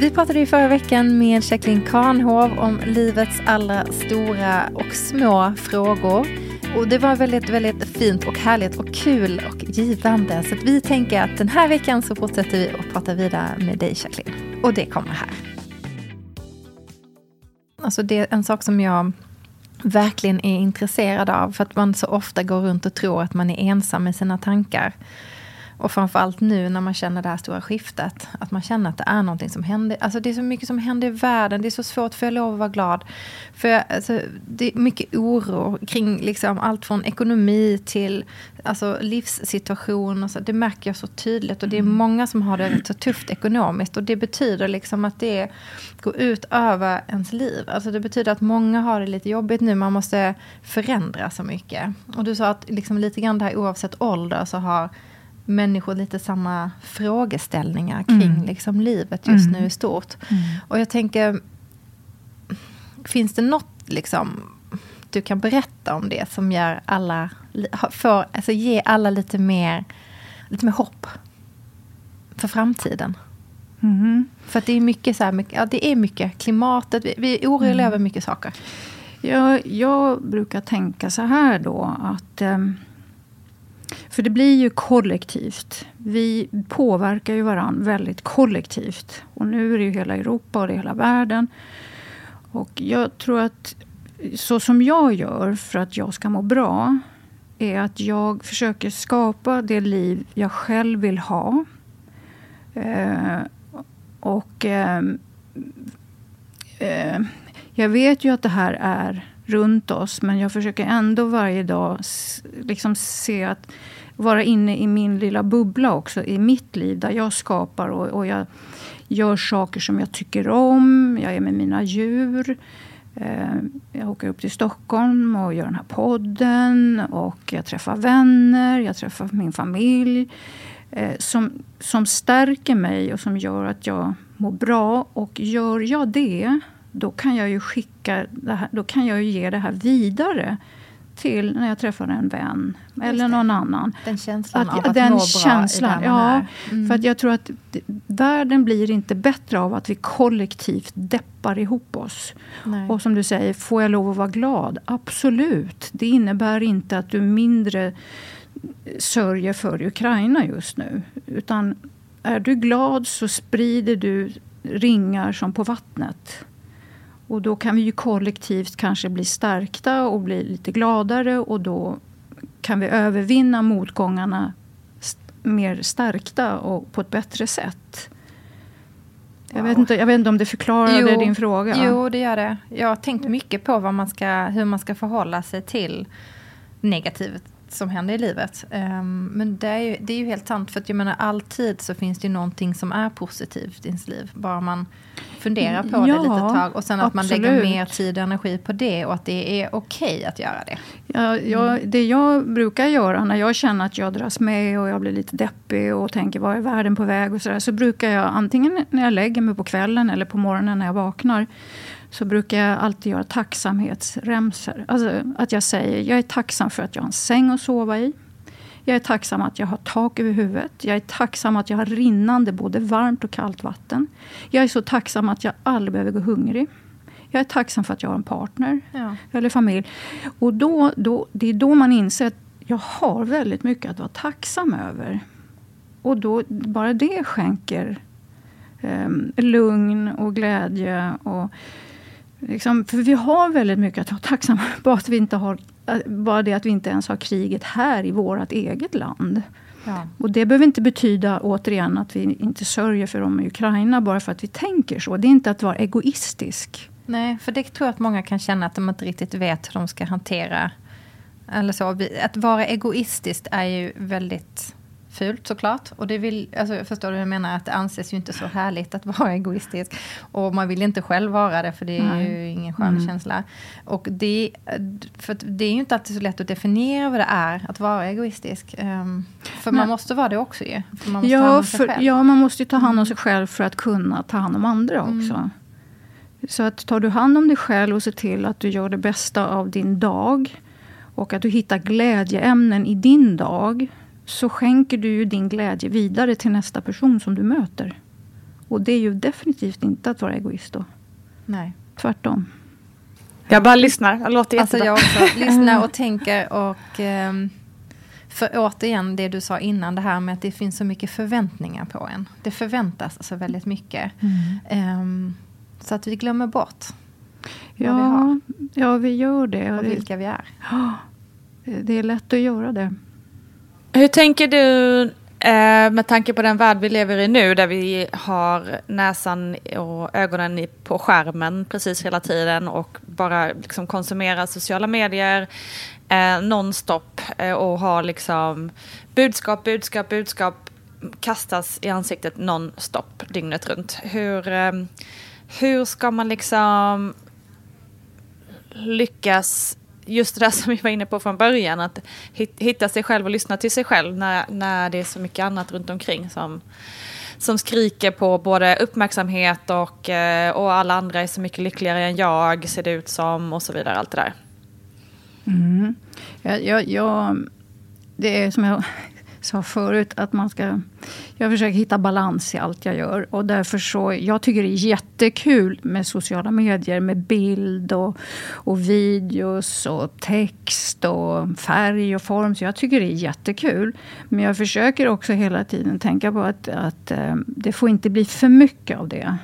Vi pratade ju förra veckan med Jacqueline Karnhov om livets alla stora och små frågor. Och det var väldigt, väldigt fint och härligt och kul och givande. Så vi tänker att den här veckan så fortsätter vi att prata vidare med dig Jacqueline. Och det kommer här. Alltså det är en sak som jag verkligen är intresserad av. För att man så ofta går runt och tror att man är ensam i sina tankar. Och framförallt nu när man känner det här stora skiftet. Att man känner att det är någonting som händer. Alltså det är så mycket som händer i världen. Det är så svårt för jag lov att vara glad. För alltså, det är mycket oro kring liksom allt från ekonomi till alltså, livssituation. Och så. Det märker jag så tydligt. Och det är mm. många som har det rätt så tufft ekonomiskt. Och det betyder liksom att det går ut över ens liv. Alltså det betyder att många har det lite jobbigt nu. Man måste förändra så mycket. Och du sa att liksom lite grann det här oavsett ålder så har människor lite samma frågeställningar kring mm. liksom, livet just mm. nu i stort. Mm. Och jag tänker, finns det något liksom, du kan berätta om det som gör alla, för, alltså ge alla lite mer, lite mer hopp för framtiden? Mm. För det är mycket så här, mycket, ja, det är mycket klimatet, vi, vi är oroliga mm. över mycket saker. Ja, jag brukar tänka så här då att um, för det blir ju kollektivt. Vi påverkar ju varandra väldigt kollektivt. Och nu är det ju hela Europa och det är hela världen. Och jag tror att så som jag gör för att jag ska må bra är att jag försöker skapa det liv jag själv vill ha. Eh, och eh, eh, jag vet ju att det här är runt oss. Men jag försöker ändå varje dag liksom se att vara inne i min lilla bubbla också, i mitt liv, där jag skapar och, och jag gör saker som jag tycker om. Jag är med mina djur. Eh, jag åker upp till Stockholm och gör den här podden. Och jag träffar vänner, jag träffar min familj. Eh, som, som stärker mig och som gör att jag mår bra. Och gör jag det då kan jag ju skicka det här, då kan jag ju ge det här vidare till när jag träffar en vän eller någon annan. Den känslan att, av att den må känslan, bra ja, mm. För att jag tror att världen blir inte bättre av att vi kollektivt deppar ihop oss. Nej. Och som du säger, får jag lov att vara glad? Absolut. Det innebär inte att du mindre sörjer för Ukraina just nu. Utan är du glad så sprider du ringar som på vattnet. Och då kan vi ju kollektivt kanske bli stärkta och bli lite gladare och då kan vi övervinna motgångarna mer stärkta och på ett bättre sätt. Wow. Jag, vet inte, jag vet inte om det förklarade jo, din fråga. Jo, det gör det. Jag har tänkt mycket på vad man ska, hur man ska förhålla sig till negativt som händer i livet. Um, men det är, ju, det är ju helt sant. För att jag menar, alltid så finns det ju någonting som är positivt i ens liv. Bara man funderar på ja, det lite tag. Och sen att absolut. man lägger mer tid och energi på det. Och att det är okej okay att göra det. Ja, jag, mm. Det jag brukar göra när jag känner att jag dras med och jag blir lite deppig och tänker vad är världen på väg och sådär. Så brukar jag antingen när jag lägger mig på kvällen eller på morgonen när jag vaknar så brukar jag alltid göra tacksamhetsremsor. Alltså att jag säger, jag är tacksam för att jag har en säng att sova i. Jag är tacksam att jag har tak över huvudet. Jag är tacksam att jag har rinnande både varmt och kallt vatten. Jag är så tacksam att jag aldrig behöver gå hungrig. Jag är tacksam för att jag har en partner ja. eller familj. Och då, då, det är då man inser att jag har väldigt mycket att vara tacksam över. Och då, bara det skänker um, lugn och glädje. Och, Liksom, för vi har väldigt mycket att vara tacksamma bara, att vi inte har, bara det att vi inte ens har kriget här i vårt eget land. Ja. Och det behöver inte betyda återigen att vi inte sörjer för dem i Ukraina bara för att vi tänker så. Det är inte att vara egoistisk. Nej, för det tror jag att många kan känna att de inte riktigt vet hur de ska hantera. Eller så. Att vara egoistisk är ju väldigt fult såklart. Och det vill, alltså, förstår du vad jag menar? Att det anses ju inte så härligt att vara egoistisk. Och man vill inte själv vara det, för det är Nej. ju ingen skön mm. känsla. Och det, för det är ju inte alltid så lätt att definiera vad det är att vara egoistisk. Um, för Nej. man måste vara det också ju. För man måste ja, för, ja, man måste ju ta hand om sig själv för att kunna ta hand om andra mm. också. Mm. Så att tar du hand om dig själv och ser till att du gör det bästa av din dag och att du hittar glädjeämnen i din dag så skänker du ju din glädje vidare till nästa person som du möter. Och det är ju definitivt inte att vara egoist då. Nej. Tvärtom. Jag bara lyssnar. Det låter jättebra. Alltså jag också lyssnar och tänker och... Um, för återigen det du sa innan, det här med att det finns så mycket förväntningar på en. Det förväntas så väldigt mycket. Mm. Um, så att vi glömmer bort ja, vad vi har. Ja, vi gör det. Och vilka vi är. Det är lätt att göra det. Hur tänker du eh, med tanke på den värld vi lever i nu där vi har näsan och ögonen på skärmen precis hela tiden och bara liksom konsumerar sociala medier eh, nonstop eh, och har liksom budskap, budskap, budskap kastas i ansiktet nonstop dygnet runt. Hur, eh, hur ska man liksom lyckas just det där som vi var inne på från början, att hitta sig själv och lyssna till sig själv när, när det är så mycket annat runt omkring som, som skriker på både uppmärksamhet och, eh, och alla andra är så mycket lyckligare än jag, ser det ut som och så vidare. Allt det där. Mm. Jag, jag, jag, det är som jag sa förut, att man ska... Jag försöker hitta balans i allt jag gör. Och därför så, jag tycker det är jättekul med sociala medier, med bild och, och videos och text och färg och form. Så jag tycker det är jättekul. Men jag försöker också hela tiden tänka på att, att eh, det får inte bli för mycket av det.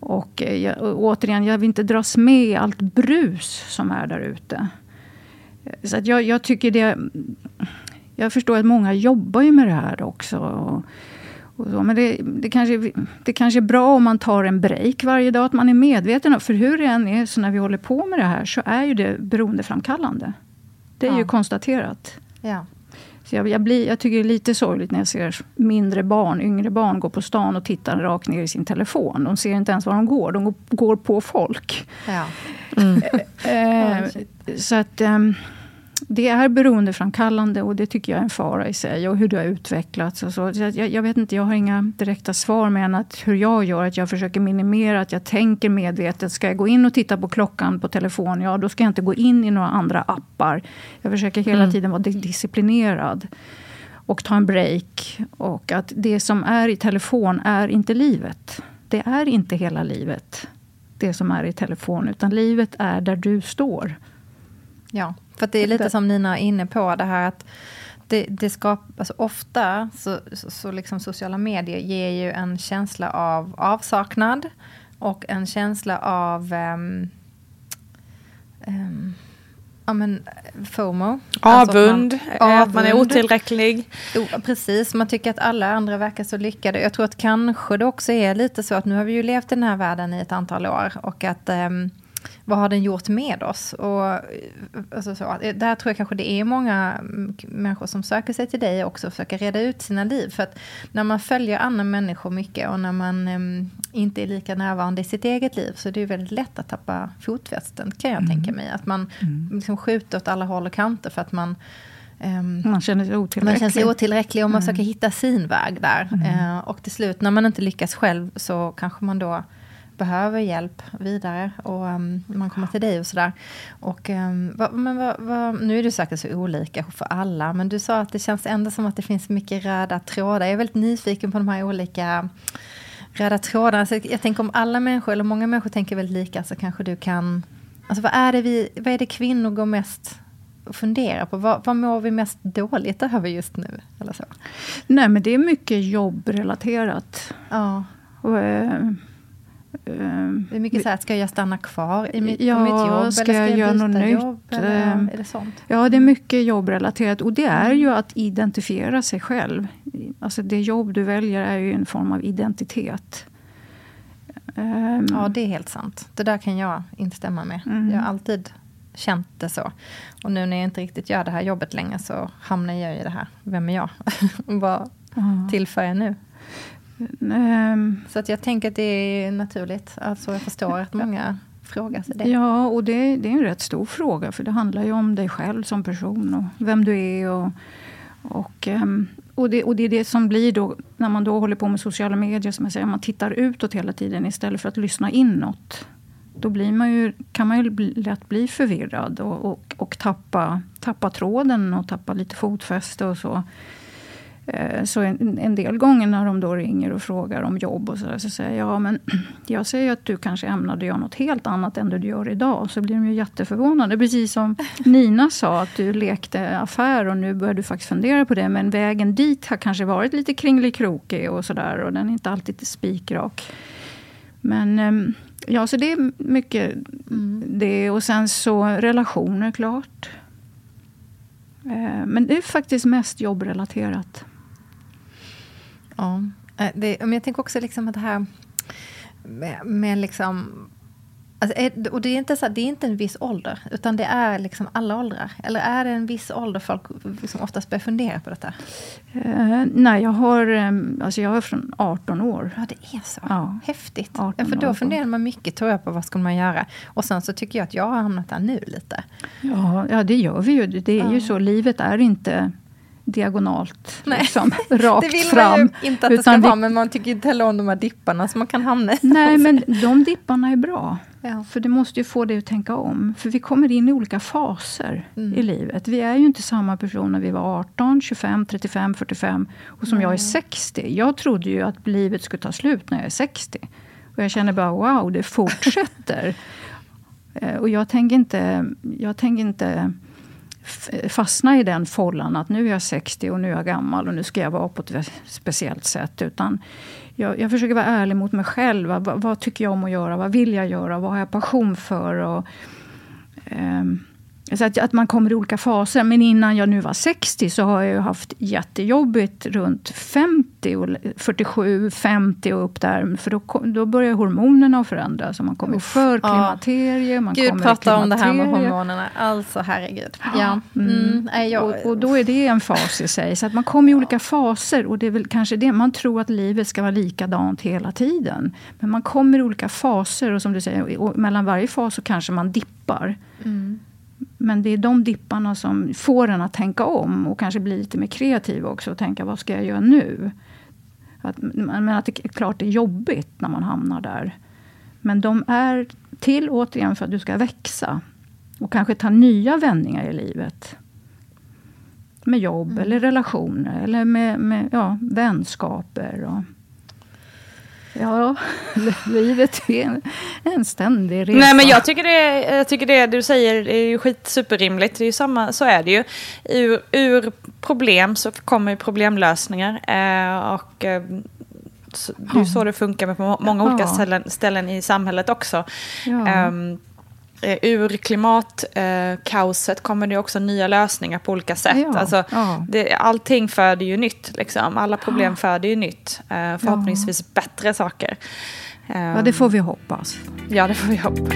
Och, eh, jag, och återigen, jag vill inte dras med i allt brus som är där ute. Så att jag, jag tycker det jag förstår att många jobbar ju med det här också. Och, och så, men det, det, kanske, det kanske är bra om man tar en break varje dag, att man är medveten om, för hur det än är, så när vi håller på med det här, så är ju det beroendeframkallande. Det är ja. ju konstaterat. Ja. Så jag, jag, blir, jag tycker det är lite sorgligt när jag ser mindre barn, yngre barn, gå på stan och tittar rakt ner i sin telefon. De ser inte ens var de går, de går på folk. Ja. Mm. så att... Um, det är beroendeframkallande och det tycker jag är en fara i sig. Och hur det har utvecklats. Och så. Jag, jag, vet inte, jag har inga direkta svar mer än att hur jag gör. Att jag försöker minimera, att jag tänker medvetet. Ska jag gå in och titta på klockan på telefon, ja då ska jag inte gå in i några andra appar. Jag försöker hela mm. tiden vara disciplinerad. Och ta en break. Och att det som är i telefon är inte livet. Det är inte hela livet, det som är i telefon. Utan livet är där du står. Ja, för det är lite som Nina är inne på, det här att det, det skapar, alltså ofta så, så, så liksom sociala medier ger ju en känsla av avsaknad och en känsla av um, um, ja, men, FOMO. Avund, alltså man, avund. man är otillräcklig. precis, man tycker att alla andra verkar så lyckade. Jag tror att kanske det också är lite så att nu har vi ju levt i den här världen i ett antal år och att um, vad har den gjort med oss? Och, alltså så, där tror jag kanske det är många människor som söker sig till dig också och försöker reda ut sina liv. För att när man följer andra människor mycket och när man um, inte är lika närvarande i sitt eget liv så är det ju väldigt lätt att tappa fotfästen kan jag mm. tänka mig. Att man mm. liksom skjuter åt alla håll och kanter för att man Um, man känner sig otillräcklig. Man känner sig otillräcklig och man mm. försöker hitta sin väg där. Mm. Uh, och till slut när man inte lyckas själv så kanske man då behöver hjälp vidare och um, man kommer till dig och sådär. Och, um, va, men va, va, nu är det säkert så olika för alla, men du sa att det känns ändå som att det finns mycket röda trådar. Jag är väldigt nyfiken på de här olika röda trådarna. Så jag tänker om alla människor, eller många människor tänker väldigt lika, så kanske du kan... Alltså vad är det, vi, vad är det kvinnor går mest och fundera på? Vad, vad mår vi mest dåligt över just nu? Eller så? Nej, men det är mycket jobbrelaterat. Ja. Och, eh, det är mycket så här, ska jag stanna kvar i mitt, ja, på mitt jobb? Ska, eller ska jag, jag göra något nytt? Eller, ehm, det sånt? Ja, det är mycket jobbrelaterat. Och det är ju att identifiera sig själv. Alltså det jobb du väljer är ju en form av identitet. Um, ja, det är helt sant. Det där kan jag instämma med. Mm. Jag har alltid känt det så. Och nu när jag inte riktigt gör det här jobbet längre så hamnar jag i det här. Vem är jag? Vad tillför jag nu? Um, så att jag tänker att det är naturligt. Alltså jag förstår att många frågar sig det. Ja, och det, det är en rätt stor fråga. För det handlar ju om dig själv som person och vem du är. Och, och, um, och, det, och det är det som blir då, när man då håller på med sociala medier, som jag säger, man tittar utåt hela tiden istället för att lyssna inåt. Då blir man ju, kan man ju lätt bli förvirrad och, och, och tappa, tappa tråden och tappa lite fotfäste och så. Eh, så en, en, del gånger när de då ringer och frågar om jobb och så, där, så säger jag ja, men jag säger att du kanske ämnade göra något helt annat än det du gör idag. Så blir de ju jätteförvånade. Precis som Nina sa, att du lekte affär och nu börjar du faktiskt fundera på det. Men vägen dit har kanske varit lite kringelikrokig och sådär. Och den är inte alltid spikrak. Men ehm, ja, så det är mycket mm. det. Och sen så relationer, klart. Eh, men det är faktiskt mest jobbrelaterat. Ja. Eh, det, men jag tänker också liksom att det här med, med liksom... Alltså, och det är, inte så, det är inte en viss ålder, utan det är liksom alla åldrar. Eller är det en viss ålder folk liksom oftast börjar fundera på detta? Uh, nej, jag har, um, alltså jag har från 18 år. Ja, det är så. Ja. Häftigt. ja, för då funderar man mycket tror jag, på vad ska man göra. Och sen så tycker jag att jag har hamnat där nu lite. Ja, ja det gör vi ju. Det är ja. ju så. Livet är inte diagonalt, Nej. Liksom, rakt det vill fram. Man ju inte att det ska vara, men man tycker inte heller om de här dipparna som man kan hamna i. Nej, men de dipparna är bra. Ja. För det måste ju få dig att tänka om. För vi kommer in i olika faser mm. i livet. Vi är ju inte samma person när vi var 18, 25, 35, 45 och som Nej. jag är 60. Jag trodde ju att livet skulle ta slut när jag är 60. Och jag känner bara wow, det fortsätter. Eh, och jag tänker inte, jag tänker inte fastna i den follan att nu är jag 60 och nu är jag gammal och nu ska jag vara på ett speciellt sätt. Utan jag, jag försöker vara ärlig mot mig själv. Vad, vad, tycker jag om att göra? Vad vill jag göra? Vad har jag passion för? Och, um, så att, att man kommer i olika faser. Men innan jag nu var 60 så har jag haft jättejobbigt runt 50, och 47, 50 och upp där. För då, då börjar hormonerna att förändras. Och man kommer Uff, för klimakterie. Ja. Man Gud, kommer prata om det här med hormonerna. Alltså herregud. Ja. Mm. Mm. Och, och, då är det en fas i sig. Så att man kommer i olika faser. Och det är väl kanske det man tror att livet ska vara likadant hela tiden. Men man kommer i olika faser. Och som du säger, mellan varje fas så kanske man dippar. Mm. Men det är de dipparna som får en att tänka om och kanske bli lite mer kreativ också och tänka vad ska jag göra nu? Att, men att det är klart det är jobbigt när man hamnar där. Men de är till återigen för att du ska växa och kanske ta nya vändningar i livet. Med jobb mm. eller relationer eller med, med ja, vänskaper. Och, Ja, livet är en, en ständig resa. Nej, men jag tycker det, jag tycker det du säger är ju skit superrimligt. Det är ju samma, så är det ju. Ur, ur problem så kommer problemlösningar. Eh, och eh, så, det är ju så det funkar på många olika ställen, ställen i samhället också. Ja. Um, ur klimatkaoset eh, kommer det också nya lösningar på olika sätt. Ja, alltså, ja. Det, allting föder ju nytt. Liksom. Alla problem ja. föder ju nytt. Eh, förhoppningsvis ja. bättre saker. Ja, det får vi hoppas. Ja, det får vi hoppas.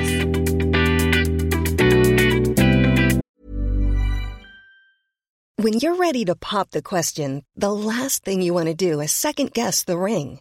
When you're ready to pop the question, the last thing you want to do is second guess the ring.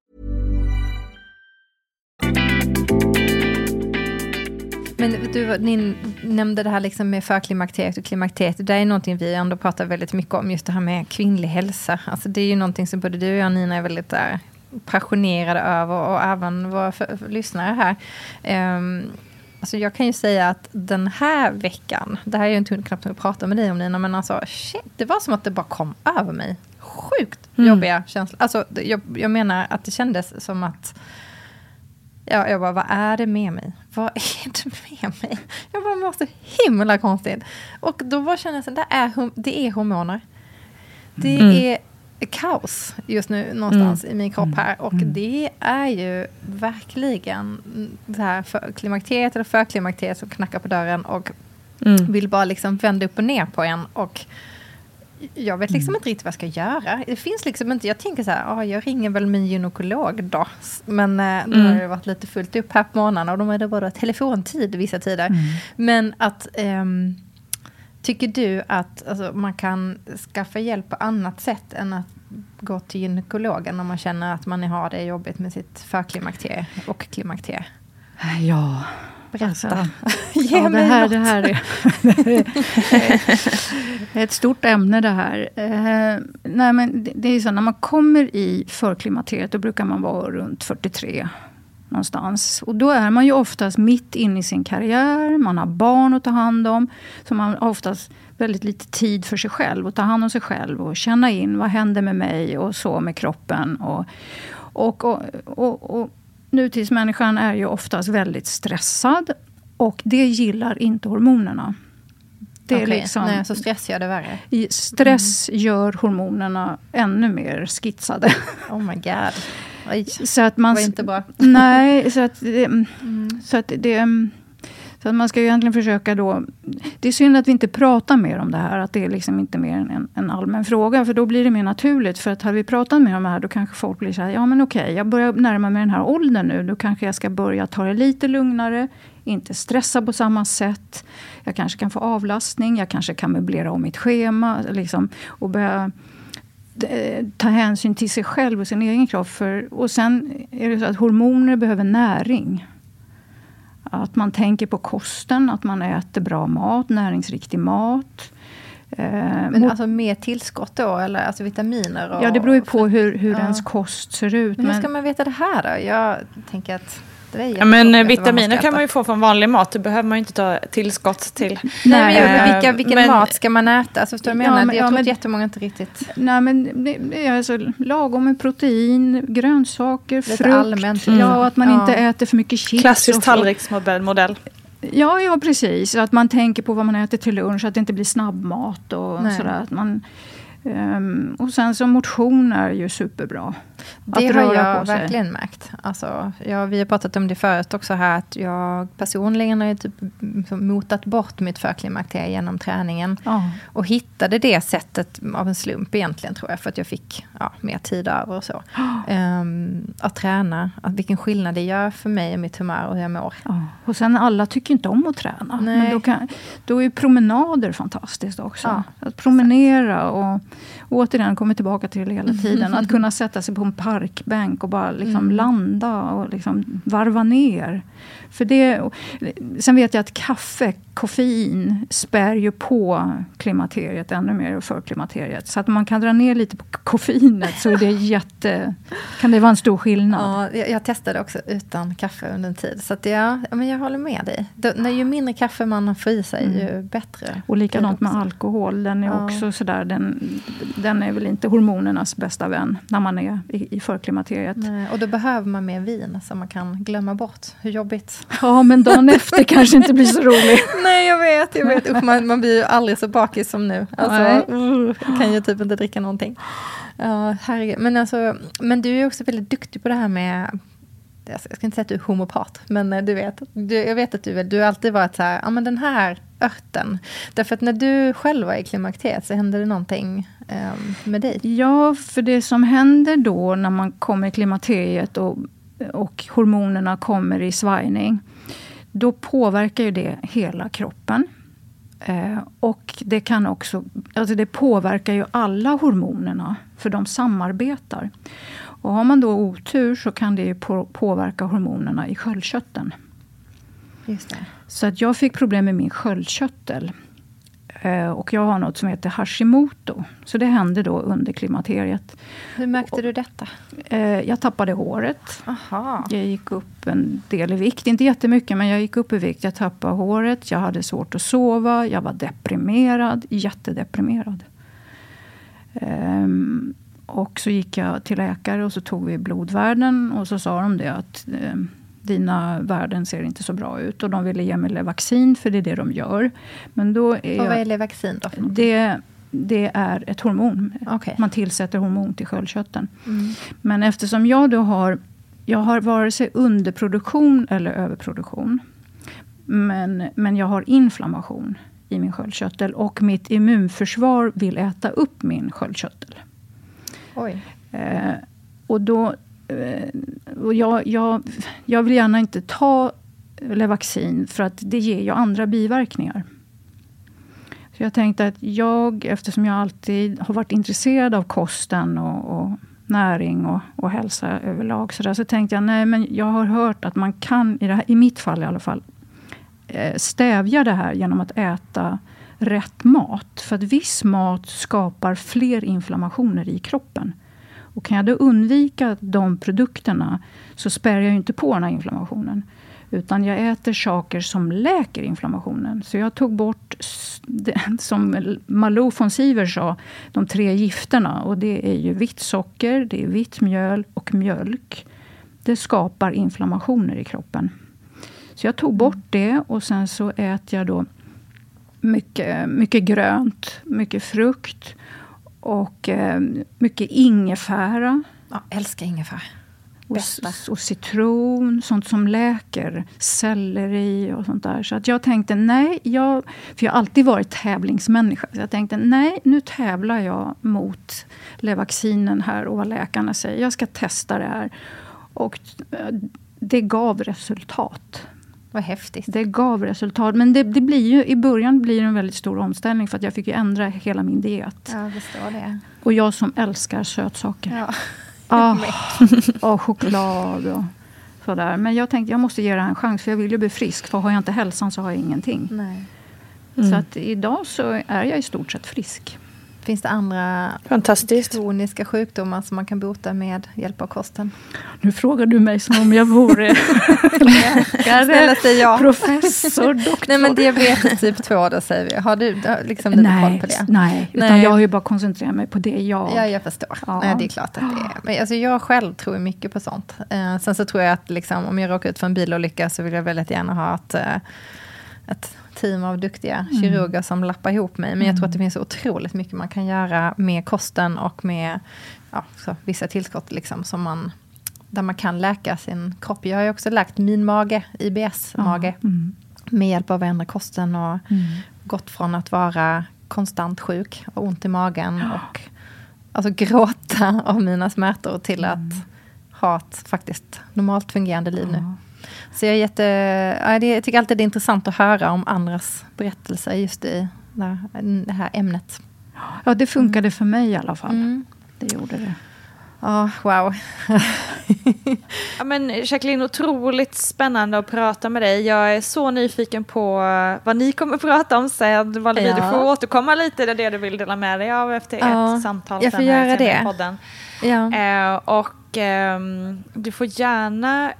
Men du, din nämnde det här liksom med förklimakteriet och klimakteriet. Det är någonting vi ändå pratar väldigt mycket om, just det här med kvinnlig hälsa. Alltså det är ju någonting som både du och jag Nina är väldigt där, passionerade över och även våra för, för lyssnare här. Um, alltså jag kan ju säga att den här veckan, det här är ju inte knappt att prata med dig om Nina, men alltså shit, det var som att det bara kom över mig. Sjukt mm. jobbiga känslor. Alltså jag, jag menar att det kändes som att Ja, jag bara, vad är det med mig? Vad är det med mig? Jag bara mår så himla konstigt. Och då var att det är, det är hormoner. Det mm. är kaos just nu någonstans mm. i min kropp här. Och mm. det är ju verkligen det här för klimakteriet eller förklimakteriet som knackar på dörren och mm. vill bara liksom vända upp och ner på en. Och jag vet liksom mm. inte riktigt vad jag ska göra. Det finns liksom inte, jag tänker så här, oh, jag ringer väl min gynekolog då. Men eh, mm. nu har det varit lite fullt upp här på morgonen och de är det bara telefontid vissa tider. Mm. Men att um, Tycker du att alltså, man kan skaffa hjälp på annat sätt än att gå till gynekologen om man känner att man har det jobbigt med sitt förklimakterie och klimakterie? Ja, Berätta. Alltså, Ge ja, mig det här, något. Det här är, ett stort ämne det här. Eh, nej, men det, det är så när man kommer i förklimakteriet, då brukar man vara runt 43 någonstans. Och då är man ju oftast mitt inne i sin karriär, man har barn att ta hand om. Så man har oftast väldigt lite tid för sig själv, att ta hand om sig själv och känna in vad händer med mig och så med kroppen. Och, och, och, och nutidsmänniskan är ju oftast väldigt stressad och det gillar inte hormonerna. Det är okay. liksom, Nej, så stress gör det värre? Stress mm. gör hormonerna ännu mer skitsade. Oh my god. Oj, så att man, var inte bra. Nej, så att det, mm. så att det så att man ska ju egentligen försöka då... Det är synd att vi inte pratar mer om det här. Att det är liksom inte mer en, en allmän fråga. För då blir det mer naturligt. För att hade vi pratat mer om det här, då kanske folk blir så här, ja men okej, jag börjar närma mig den här åldern nu. Då kanske jag ska börja ta det lite lugnare. Inte stressa på samma sätt. Jag kanske kan få avlastning. Jag kanske kan möblera om mitt schema. Liksom, och börja eh, ta hänsyn till sig själv och sin egen kropp. För, och sen är det så att hormoner behöver näring. Att man tänker på kosten, att man äter bra mat, näringsriktig mat. Eh, men alltså mer tillskott då, eller alltså vitaminer? Och, ja, det beror ju på hur, hur ja. ens kost ser ut. Men hur ska man veta det här då? Jag tänker att ja, men eh, vitaminer kan man ju få från vanlig mat. Det behöver man ju inte ta tillskott till. Nej, men vilka, vilken men, mat ska man äta? Alltså, förstår du ja, menar? Men, jag ja, tror men, att jättemånga inte riktigt... Nej, men det är alltså lagom med protein, grönsaker, Lite frukt. allmänt. Mm. Ja, att man ja. inte äter för mycket chips. Klassisk tallriksmodell. Ja, ja, precis. Att man tänker på vad man äter till lunch, att det inte blir snabbmat och Nej. sådär. Att man, um, och sen så motion är ju superbra. Det har jag verkligen märkt. Alltså, ja, vi har pratat om det förut också här, att jag personligen har typ motat bort mitt förklimakterie genom träningen. Oh. Och hittade det sättet av en slump egentligen, tror jag, för att jag fick ja, mer tid över och så. Oh. Um, att träna, att vilken skillnad det gör för mig och mitt humör och hur jag mår. Oh. Och sen alla tycker inte om att träna. Nej. Men då, kan, då är promenader fantastiskt också. Att promenera och, och återigen, kommer tillbaka till det hela tiden. Att kunna sätta sig på en parkbänk och bara liksom mm. landa och liksom varva ner. För det, sen vet jag att kaffe, koffein, spär ju på klimakteriet ännu mer för klimakteriet. Så att man kan dra ner lite på koffeinet så är det jätte, kan det vara en stor skillnad. Ja, jag, jag testade också utan kaffe under en tid. Så att ja, men jag håller med dig. Det, när ju mindre kaffe man får i sig, mm. ju bättre. Och likadant med alkohol. Den är ja. också sådär, den, den är väl inte hormonernas bästa vän när man är i, i förklimakteriet. och då behöver man mer vin så man kan glömma bort hur jobbigt Ja, men dagen efter kanske inte blir så rolig. Nej, jag vet. Jag vet. Man, man blir ju aldrig så bakis som nu. Alltså, uh, kan ju typ inte dricka någonting. Ja, herregud. Men, alltså, men du är också väldigt duktig på det här med jag ska inte säga att du är homopat, men eh, du vet, du, jag vet att du, du har alltid varit så här, ja men den här örten. Därför att när du själv var i klimakteriet så hände det någonting um, med dig. Ja, för det som händer då när man kommer i klimakteriet och och hormonerna kommer i svajning, då påverkar ju det hela kroppen. Eh, och det kan också, alltså det påverkar ju alla hormonerna, för de samarbetar. Och har man då otur så kan det ju på, påverka hormonerna i sköldkörteln. Just det. Så att jag fick problem med min sköldkörtel. Eh, och jag har något som heter Hashimoto. Så det hände då under klimakteriet. Hur märkte du detta? Eh, jag tappade håret. Aha. Jag gick upp en del i vikt. Inte jättemycket, men jag gick upp i vikt. Jag tappade håret. Jag hade svårt att sova. Jag var deprimerad. Jättedeprimerad. Um, och så gick jag till läkare och så tog vi blodvärden. Och så sa de det att um, dina värden ser inte så bra ut. Och de ville ge mig Levaxin, för det är det de gör. Men då är och vad är Levaxin då? Det, det är ett hormon. Okej. Man tillsätter hormon till sköldkörteln. Mm. Men eftersom jag då har, jag har vare sig underproduktion eller överproduktion. Men, men jag har inflammation i min sköldkörtel. Och mitt immunförsvar vill äta upp min sköldkörtel. Oj. Eh, och då, Eh, och jag, jag, jag vill gärna inte ta Levaxin för att det ger ju andra biverkningar. Så jag tänkte att jag, eftersom jag alltid har varit intresserad av kosten och, och näring och, och hälsa överlag, så, där, så tänkte jag nej, men jag har hört att man kan, i, det här, i mitt fall i alla fall, eh, stävja det här genom att äta rätt mat. För att viss mat skapar fler inflammationer i kroppen. Och kan jag då undvika de produkterna så spär jag ju inte på den här inflammationen. Utan jag äter saker som läker inflammationen. Så jag tog bort, som Malou von Siver sa, de tre gifterna. Och det är ju vitt socker, det är vitt mjöl och mjölk. Det skapar inflammationer i kroppen. Så jag tog bort det och sen så äter jag då mycket, mycket grönt, mycket frukt och eh, mycket ingefära. Ja, älskar ingefära. Och, Bästa. och citron, sånt som läker. Selleri och sånt där. Så att jag tänkte nej, jag, för jag har alltid varit tävlingsmänniska. Så jag tänkte nej, nu tävlar jag mot Levaxinen här och vad läkarna säger. Jag ska testa det här. Och eh, det gav resultat. Vad häftigt. Det gav resultat. Men det, det blir ju, i början blir det en väldigt stor omställning. För att jag fick ju ändra hela min diet. Ja, förstår det. Och jag som älskar sötsaker. Ja. Ah, och choklad och sådär. Men jag tänkte jag måste ge det här en chans. För jag vill ju bli frisk. För har jag inte hälsan så har jag ingenting. Nej. Så att idag så är jag i stort sett frisk. Finns det andra Fantastiskt. kroniska sjukdomar som man kan bota med hjälp av kosten? Nu frågar du mig som om jag vore läkare, ja. professor, doktor. Nej men diabetes typ 2 då säger vi. Har du liksom lite koll nej, på det? nej, utan Nej. jag har ju bara koncentrerat mig på det jag... Ja, jag förstår. Ja. Nej, det är klart att det är. Men alltså, jag själv tror mycket på sånt. Eh, sen så tror jag att liksom, om jag råkar ut för en bilolycka så vill jag väldigt gärna ha ett, eh, ett team av duktiga kirurger som lappar ihop mig. Men jag tror att det finns otroligt mycket man kan göra med kosten och med ja, vissa tillskott liksom, som man, där man kan läka sin kropp. Jag har ju också läkt min mage, IBS-mage, Mm. med hjälp av att ändra kosten och Mm. gått från att vara konstant sjuk och ont i magen och alltså gråta av mina smärtor till Mm. att ha ett faktiskt normalt fungerande liv nu. Så jag, är jätte, jag tycker alltid det är intressant att höra om andras berättelser just i det här, ämnet. Ja, det funkade för mig i alla fall. Mm. Det gjorde det. Ja, wow. Ja, men Jacqueline, otroligt spännande att prata med dig. Jag är så nyfiken på eh, vad ni kommer att prata om sen. Ja. du får återkomma lite till det du vill dela med dig av efter Ja, ett samtal jag får göra det. podden. Ja. Eh, och ehm, du får gärna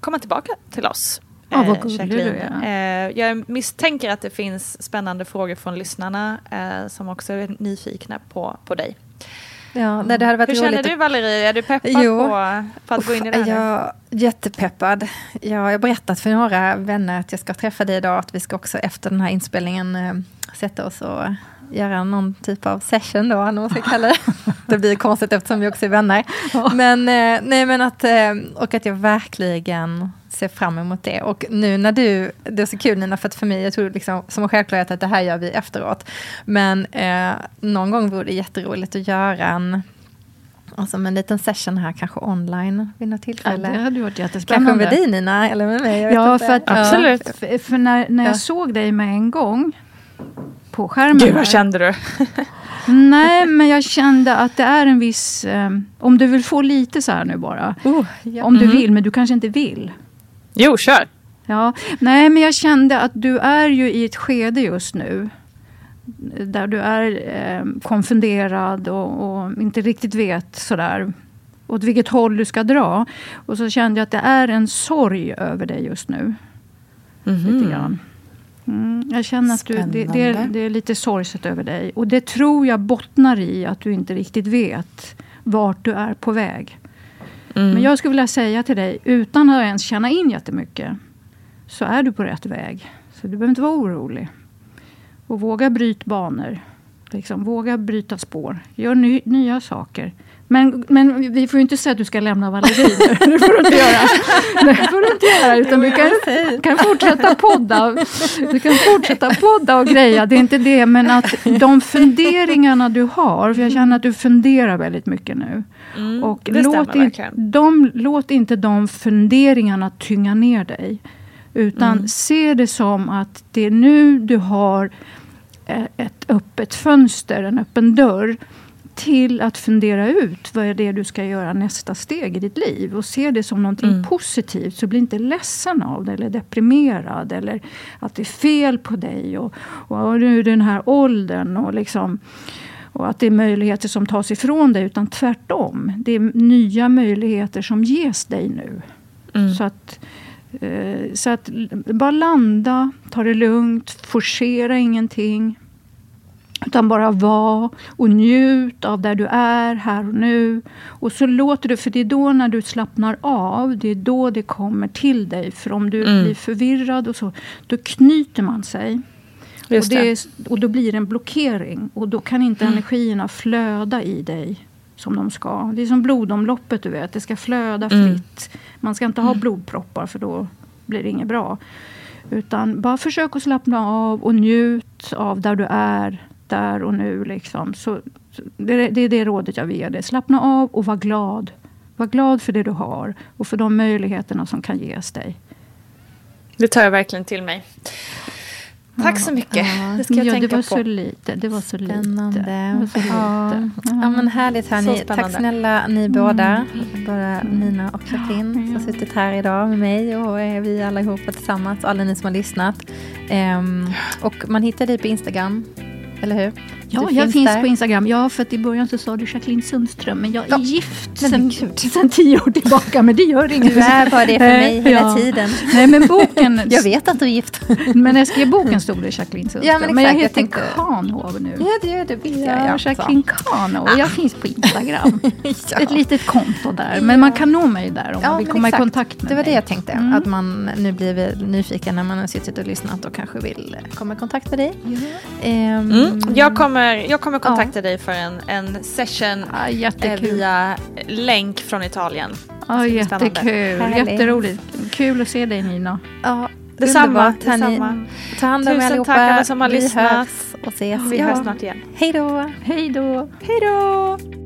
komma tillbaka till oss. Ja, vad eh, gullig du är. Eh, jag misstänker att det finns spännande frågor från lyssnarna eh, som också är nyfikna på, på dig. Ja, nej, det hade varit Hur känner roligt du Valerie? Är du peppad Jo. på, på att gå in i det här? nu? Jag är jättepeppad. Jag har berättat för några vänner att jag ska träffa dig idag. Att vi ska också efter den här inspelningen sätta oss och göra någon typ av session då, eller vad man ska kalla det. Det blir konstigt eftersom vi också är vänner. Men, eh, nej, men att, eh, och att jag verkligen ser fram emot det. Och nu när du, det är så kul Nina, för att för mig, jag tror liksom, som en självklarhet att det här gör vi efteråt. Men eh, någon gång vore det jätteroligt att göra en, alltså en liten session här, kanske online vid något Ja, tillfälle. det hade varit Kanske jättespännande. med dig Nina, eller med mig. Ja, för att, Absolut. För, för när, när jag Ja. såg dig med en gång på skärmen. Gud, vad kände du? Nej, men jag kände att det är en viss... Eh, om du vill få lite så här nu bara. Oh, ja. Om du vill, men du kanske inte vill. Jo, kör. Ja, nej men jag kände att du är ju i ett skede just nu. Där du är eh, konfunderad och, och, inte riktigt vet sådär åt vilket håll du ska dra. Och så kände jag att det är en sorg över dig just nu. Mm -hmm. Lite grann. Mm, jag känner att du, det, det, är, det är lite sorgset över dig. Och det tror jag bottnar i att du inte riktigt vet vart du är på väg. Mm. Men jag skulle vilja säga till dig, utan att ens känna in jättemycket, så är du på rätt väg. Så du behöver inte vara orolig. Och våga bryta banor. Liksom, våga bryta spår. Gör ny, nya saker. Men, men vi får ju inte säga att du ska lämna Valerie Det får du inte göra. Det får du inte göra. Utan du kan, kan fortsätta podda. Du kan fortsätta podda och greja. Det är inte det. Men att de funderingarna du har. För jag känner att du funderar väldigt mycket nu. Mm, och låt, in, de, låt inte de funderingarna tynga ner dig. Utan mm. se det som att det är nu du har ett öppet fönster, en öppen dörr till att fundera ut vad är det du ska göra nästa steg i ditt liv. Och se det som någonting mm. positivt. Så bli inte ledsen av det eller deprimerad. Eller att det är fel på dig. Och, och nu den här åldern. Och, liksom, och att det är möjligheter som tas ifrån dig. Utan tvärtom. Det är nya möjligheter som ges dig nu. Mm. Så att eh, så att bara landa, ta det lugnt, forcera ingenting. Utan bara var och njut av där du är här och nu. Och så låter du, för det är då när du slappnar av, det är då det kommer till dig. För om du mm. blir förvirrad och så, då knyter man sig. Och, det är, och då blir det en blockering. Och då kan inte mm. energierna flöda i dig som de ska. Det är som blodomloppet, du vet. Det ska flöda mm. fritt. Man ska inte ha mm. blodproppar, för då blir det inget bra. Utan bara försök att slappna av och njut av där du är där och nu. Liksom. Så, det, det är det rådet jag vill ge dig. Slappna av och var glad. Var glad för det du har och för de möjligheterna som kan ges dig. Det tar jag verkligen till mig. Tack så mycket. Ja, det ska jag ja, tänka det var på. Så lite. Det var så spännande. lite. Så ja. Lite. ja, men härligt hörni. Tack snälla ni båda. Mm. Både Nina och Katrin som har suttit här idag med mig och vi allihopa tillsammans. Alla ni som har lyssnat. Um, och man hittar dig på Instagram eller hur? Ja, du jag finns, finns på Instagram. Ja, för att i början så sa du Jacqueline Sundström, men jag är ja, gift sen, sen tio år tillbaka, men det gör inget. Du är bara det för mig hela ja. tiden. Nej, men boken... jag vet att du är gift. men när jag skrev boken stod det Jacqueline Sundström. Ja, men, exakt, men jag heter jag tänkte... Kahnhov nu. Ja, det, det vet jag. Ja, Jacqueline Kahnhov. Och jag finns på Instagram. ja. Ett litet konto där. Men man kan nå mig där om man vill komma exakt. i kontakt med Det var mig. det jag tänkte. Mm. Att man nu blir nyfiken när man har suttit och lyssnat och kanske vill komma i kontakt med dig. Mm. Mm. Jag kommer kommer, jag kommer kontakta ja. dig för en, en session ja, eh, via länk från Italien. Ja, jättekul. Härligt. Jätteroligt. Kul att se dig Nina. Ja, detsamma. detsamma. Ta hand om er allihopa. tack alla som har vi lyssnat. Hörs och ses. Vi ja. hörs snart igen. Hej då. Hej då. Hej då.